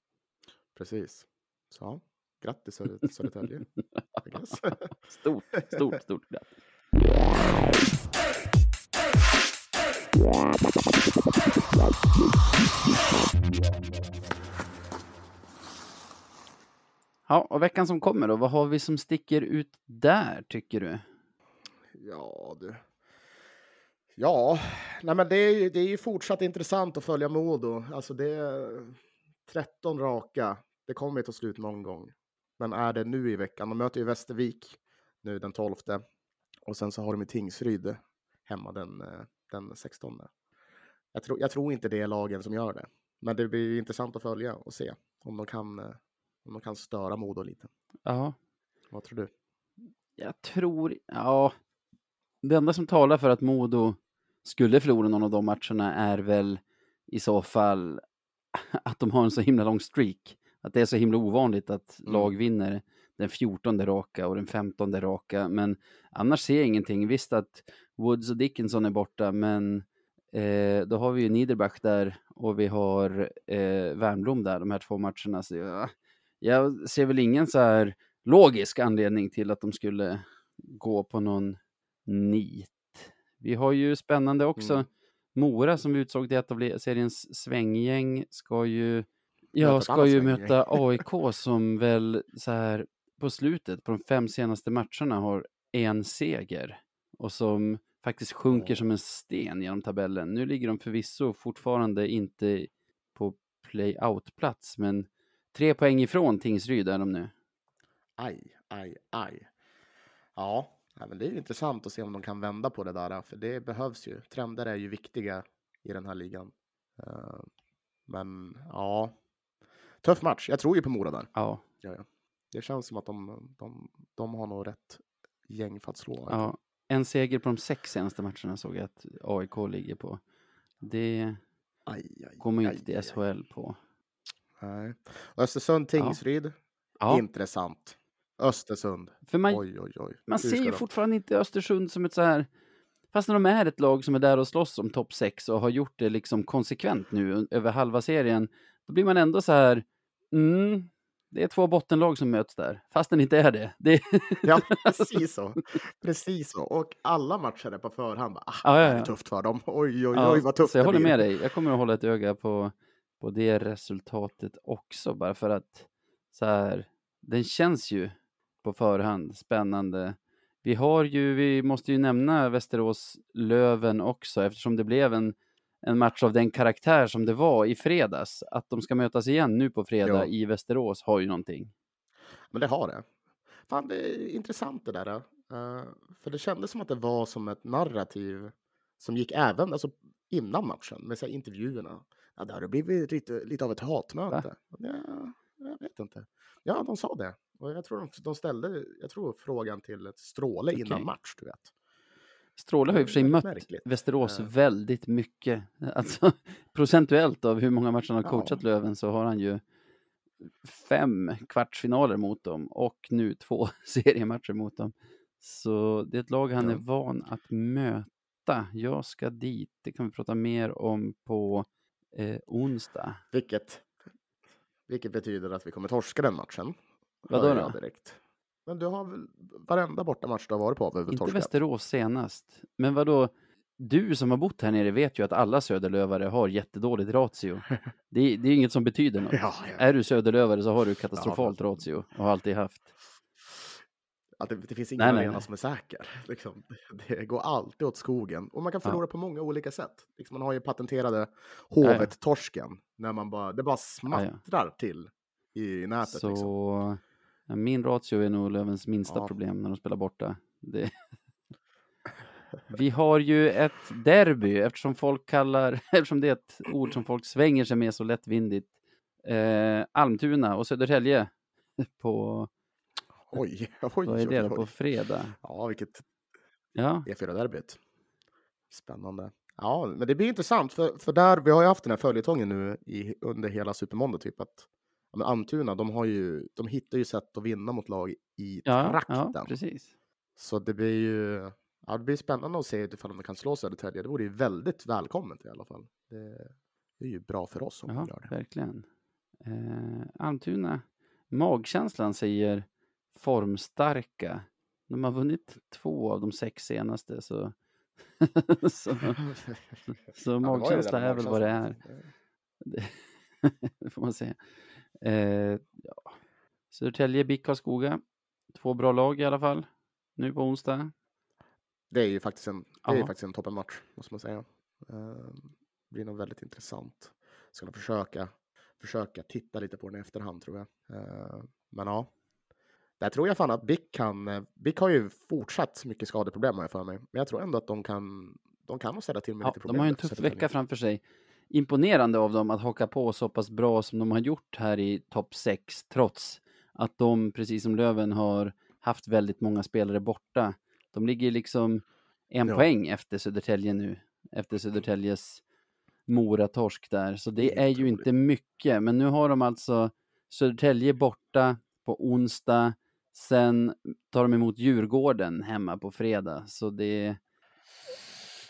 Precis. Så grattis Södertälje. stort, stort, stort grattis. Ja, och veckan som kommer då, vad har vi som sticker ut där tycker du? Ja, du. Ja, nej men det är ju, det är ju fortsatt intressant att följa Modo. Alltså det är 13 raka. Det kommer ju ta slut någon gång. Men är det nu i veckan? De möter ju Västervik nu den 12. Och sen så har de ju Tingsryd hemma den, eh, den 16. Jag, tror, jag tror inte det är lagen som gör det. Men det blir intressant att följa och se om de kan, eh, om de kan störa Modo lite. Ja. Vad tror du? Jag tror, ja. Det enda som talar för att Modo skulle förlora någon av de matcherna är väl i så fall att de har en så himla lång streak. Att det är så himla ovanligt att mm. lag vinner den 14 raka och den 15 raka. Men annars ser jag ingenting. Visst att Woods och Dickinson är borta, men eh, då har vi ju Niederbach där och vi har eh, Wernbloom där, de här två matcherna. Så jag, jag ser väl ingen så här logisk anledning till att de skulle gå på någon nit. Vi har ju spännande också. Mm. Mora som vi utsåg till ett av seriens svänggäng ska ju, ja, ska ju möta AIK som väl så här på slutet på de fem senaste matcherna har en seger och som faktiskt sjunker som en sten genom tabellen. Nu ligger de förvisso fortfarande inte på play-out-plats, men tre poäng ifrån Tingsryd är de nu. Aj, aj, aj. Ja, men det är intressant att se om de kan vända på det där, för det behövs ju. Trender är ju viktiga i den här ligan. Uh, men ja, tuff match. Jag tror ju på Mora där. Ja. ja, ja. Det känns som att de, de, de har nog rätt gäng för att slå. Ja. En seger på de sex senaste matcherna såg jag att AIK ligger på. Det aj, aj, man ju inte till SHL på. Nej. Östersund, Tingsryd. Ja. Intressant. Östersund. För man, oj, oj, oj. man ser ju fortfarande inte Östersund som ett så här... Fast när de är ett lag som är där och slåss om topp 6 och har gjort det liksom konsekvent nu över halva serien, då blir man ändå så här... Mm, det är två bottenlag som möts där, fast den inte är det. det... ja, precis så. Precis så. Och alla matcher är på förhand. Ah, ja, ja, ja. Det är tufft för dem. Oj, oj, oj, vad tufft så jag håller med dig. Jag kommer att hålla ett öga på, på det resultatet också, bara för att så här, den känns ju på förhand. Spännande. Vi har ju, vi måste ju nämna Västerås-Löven också eftersom det blev en, en match av den karaktär som det var i fredags. Att de ska mötas igen nu på fredag jo. i Västerås har ju någonting. Men det har det. Fan, det är intressant det där. Uh, för det kändes som att det var som ett narrativ som gick även alltså, innan matchen med så här, intervjuerna. Ja, det har blivit lite, lite av ett hatmöte. Ja, jag vet inte. Ja, de sa det. Och jag tror de, de ställde jag tror, frågan till ett Stråle okay. innan match, du vet. Stråle har och för sig mött märkligt. Västerås uh. väldigt mycket. Alltså, procentuellt av hur många matcher han har coachat ja. Löven så har han ju fem kvartsfinaler mot dem och nu två seriematcher mot dem. Så det är ett lag han ja. är van att möta. Jag ska dit, det kan vi prata mer om på eh, onsdag. Vilket, vilket betyder att vi kommer torska den matchen. Vadå då? Direkt. Men du har väl varenda bortamatch du har varit på? Inte torskat. Västerås senast. Men vadå? Du som har bott här nere vet ju att alla söderlövare har jättedåligt ratio. Det, det är inget som betyder något. Ja, ja. Är du söderlövare så har du katastrofalt ja, ratio och har alltid haft. Att det, det finns ingen nej, arena nej. som är säker. Liksom, det går alltid åt skogen. Och man kan förlora på många olika sätt. Liksom, man har ju patenterade Hovet-torsken. När man bara, det bara smattrar till i nätet. Så liksom. Min ratio är nog Lövens minsta ja. problem när de spelar borta. Det... Vi har ju ett derby eftersom folk kallar, eftersom det är ett ord som folk svänger sig med så lättvindigt. Eh, Almtuna och Södertälje på Oj, oj, Vad är det då på fredag? Ja, vilket Ja, E4-derbyt. Spännande. Ja, men det blir intressant för, för där, vi har ju haft den här följetongen nu i, under hela Supermåndag typ att men Almtuna, de har ju, de hittar ju sätt att vinna mot lag i ja, trakten. ja precis. Så det blir ju, ja, det blir spännande att se ifall de kan slå Södertälje. Det vore ju väldigt välkommet i alla fall. Det, det är ju bra för oss om Ja, de gör det. verkligen. Eh, Almtuna, magkänslan säger formstarka. De har vunnit två av de sex senaste, så, så, så Ja, magkänsla där är väl vad det är. det får man säga. Eh, ja. Södertälje, BIK Karlskoga. Två bra lag i alla fall. Nu på onsdag. Det är ju faktiskt en, det är faktiskt en toppenmatch, måste man säga. Eh, blir nog väldigt intressant. Ska nog försöka, försöka titta lite på den i efterhand, tror jag. Eh, Men ja, där tror jag fan att BIK kan... eh, BIK har ju fortsatt mycket skadeproblem har jag för mig. Men jag tror ändå att de kan, de kan nog ställa till med Ja, lite problem. de har ju en tuff vecka framför sig. Imponerande av dem att haka på så pass bra som de har gjort här i topp 6, trots att de, precis som Löven, har haft väldigt många spelare borta. De ligger liksom en Ja. poäng efter Södertälje nu, efter Södertäljes Mora-torsk där. Så det Helt är ju inte mycket, men nu har de alltså Södertälje borta på onsdag, sen tar de emot Djurgården hemma på fredag. Så det,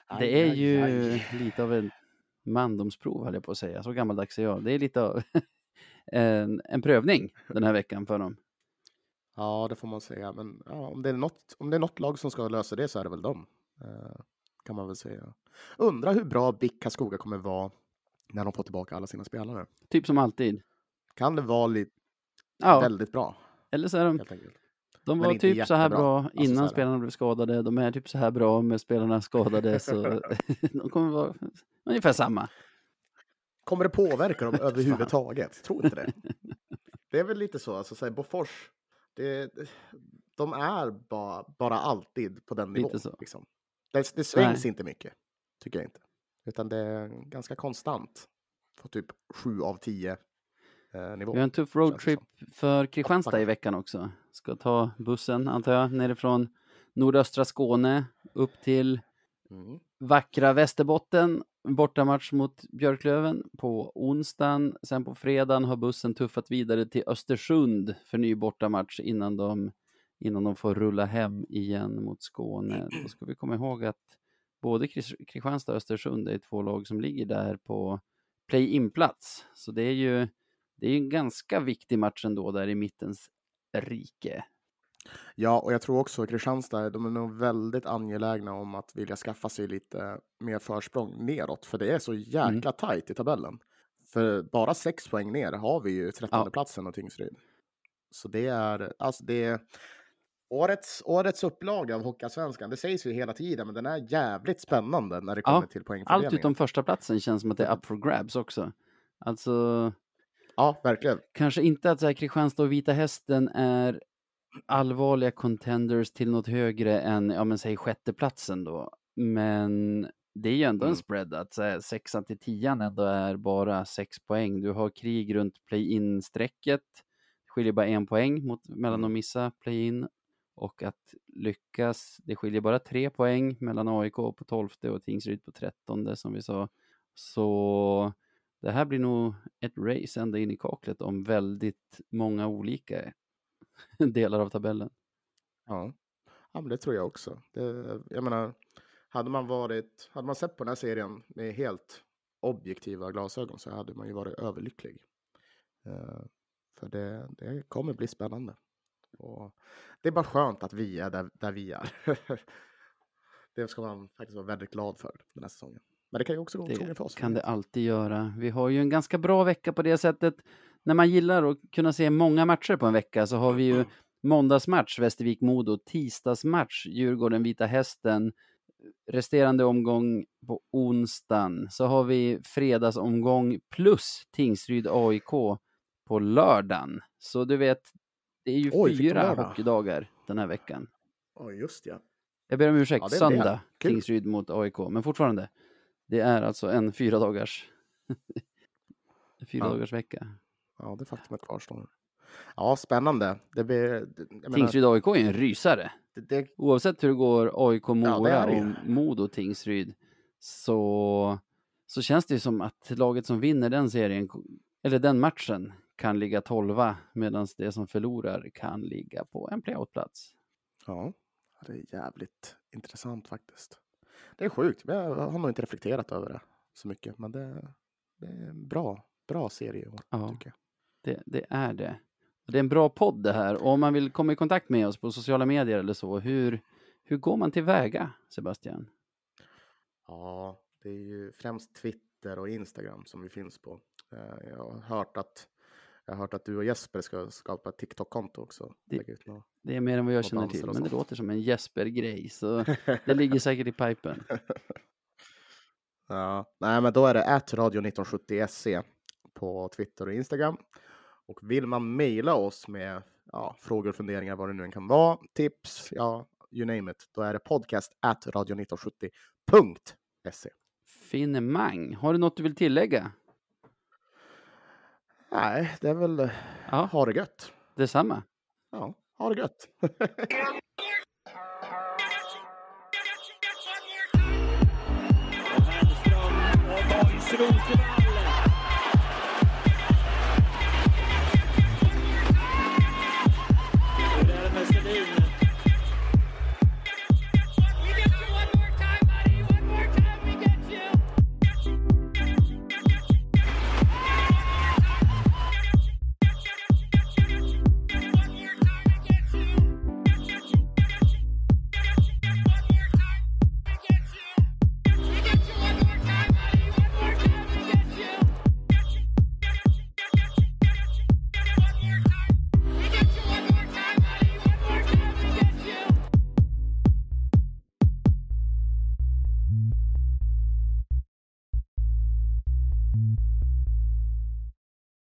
Aj, det är aj, ju aj. lite av en mandomsprov, höll jag på att säga. Så gammaldags är jag. Det är lite av en, en prövning den här veckan för dem. Ja, det får man säga. Men ja, om, det är något, om det är något lag som ska lösa det så är det väl dem. Eh, kan man väl säga. Undrar hur bra BIK Karlskoga kommer vara när de får tillbaka alla sina spelare. Typ som alltid. Kan det vara lite Ja, väldigt bra, eller så är de. De var typ så här bra Alltså, så innan här. spelarna blev skadade. De är typ så här bra med spelarna skadade. Så de kommer vara ungefär samma. Kommer det påverka dem överhuvudtaget? Tror inte det. Det är väl lite så, alltså så här, Bofors, det, de är bara, bara alltid på den nivån. Liksom. Det, det svängs inte mycket, tycker jag inte. Utan det är ganska konstant. På typ 7 av 10 eh, nivå. Vi har en tuff roadtrip för Kristianstad i veckan också. Ska ta bussen, antar jag, nerifrån nordöstra Skåne upp till Mm. vackra Västerbotten. Bortamatch mot Björklöven på onsdagen. Sen på fredagen har bussen tuffat vidare till Östersund för ny bortamatch innan de, innan de får rulla hem igen mot Skåne. Då ska vi komma ihåg att både Kris- Kristianstad och Östersund är två lag som ligger där på play-in-plats. Så det är ju det är ju en ganska viktig match ändå där i mittens rike. Ja, och jag tror också Kristianstad, de är nog väldigt angelägna om att vilja skaffa sig lite mer försprång neråt, för det är så jäkla Mm. tajt i tabellen. För bara sex poäng ner har vi ju trettonde Ja. platsen och Tingsryd. Så det är, alltså det är årets, årets upplaga av Hockeyallsvenskan, det sägs ju hela tiden, men den är jävligt spännande när det Ja, kommer till poängfördelningen. Allt utom första platsen känns som att det är up for grabs också. Alltså, Ja, verkligen. kanske inte att så här, Kristianstad och Vita Hästen är allvarliga contenders till något högre än, ja men säg sjätteplatsen då. Men det är ju ändå en Mm. spread att så här, sexan till tian ändå är bara sex poäng. Du har krig runt play-in-strecket. Skiljer bara en poäng mot, mellan Mm. att missa play-in och att lyckas. Det skiljer bara tre poäng mellan AIK på 12 och Tingsryd på 13 som vi sa. Så det här blir nog ett race ända in i kaklet om väldigt många olika delar av tabellen. Ja. ja, men det tror jag också. Det, jag menar, hade man varit, hade man sett på den här serien med helt objektiva glasögon så hade man ju varit överlycklig. Uh, för det, det kommer bli spännande. Och det är bara skönt att vi är där, där vi är. det ska man faktiskt vara väldigt glad för den här säsongen. Men det kan ju också gå åt skogen för Det oss. kan det alltid göra. Vi har ju en ganska bra vecka på det sättet. När man gillar att kunna se många matcher på en vecka så har vi ju måndagsmatch Västervik-Modo, tisdagsmatch Djurgården-Vita Hästen, resterande omgång på onsdagen. Så har vi fredagsomgång plus Tingsryd-AIK på lördagen. Så du vet, det är ju Oj, fyra hockeydagar den här veckan. Oj, just ja. Jag ber om ursäkt, Ja, söndag. Tingsryd mot AIK, men fortfarande. Det är alltså en fyra dagars fyra Ja. dagars vecka. Ja, det faktumet kvarstår. Ja, spännande. Det blir, Tingsryd-AIK är en rysare. Det, det... Oavsett hur det går AIK-Mora ja, och Modo-Tingsryd så, så känns det som att laget som vinner den serien, eller den matchen, kan ligga tolva medan det som förlorar kan ligga på en playoutplats. Ja, det är jävligt intressant faktiskt. Det är sjukt, jag har nog inte reflekterat över det så mycket, men det, det är en bra, bra serie ja, tycker jag. Det, det är det. Det är en bra podd det här. Och om man vill komma i kontakt med oss på sociala medier eller så, hur, hur går man tillväga, Sebastian? Ja, det är ju främst Twitter och Instagram som vi finns på. Eh, jag har hört att, jag har hört att du och Jesper ska skapa ett TikTok-konto också. Det, det, är mer än vad jag känner till, men det låter som en Jesper-grej, så det ligger säkert i pipen. Ja, nej, men då är det radio1970se på Twitter och Instagram. Och vill man mejla oss med ja, frågor, funderingar, vad det nu än kan vara, tips, ja, you name it, då är det podcast at radio1970.se. Finemang. Har du något du vill tillägga? Nej, det är väl ja. ha det gött. Detsamma. Ja, ha det gött. Strunken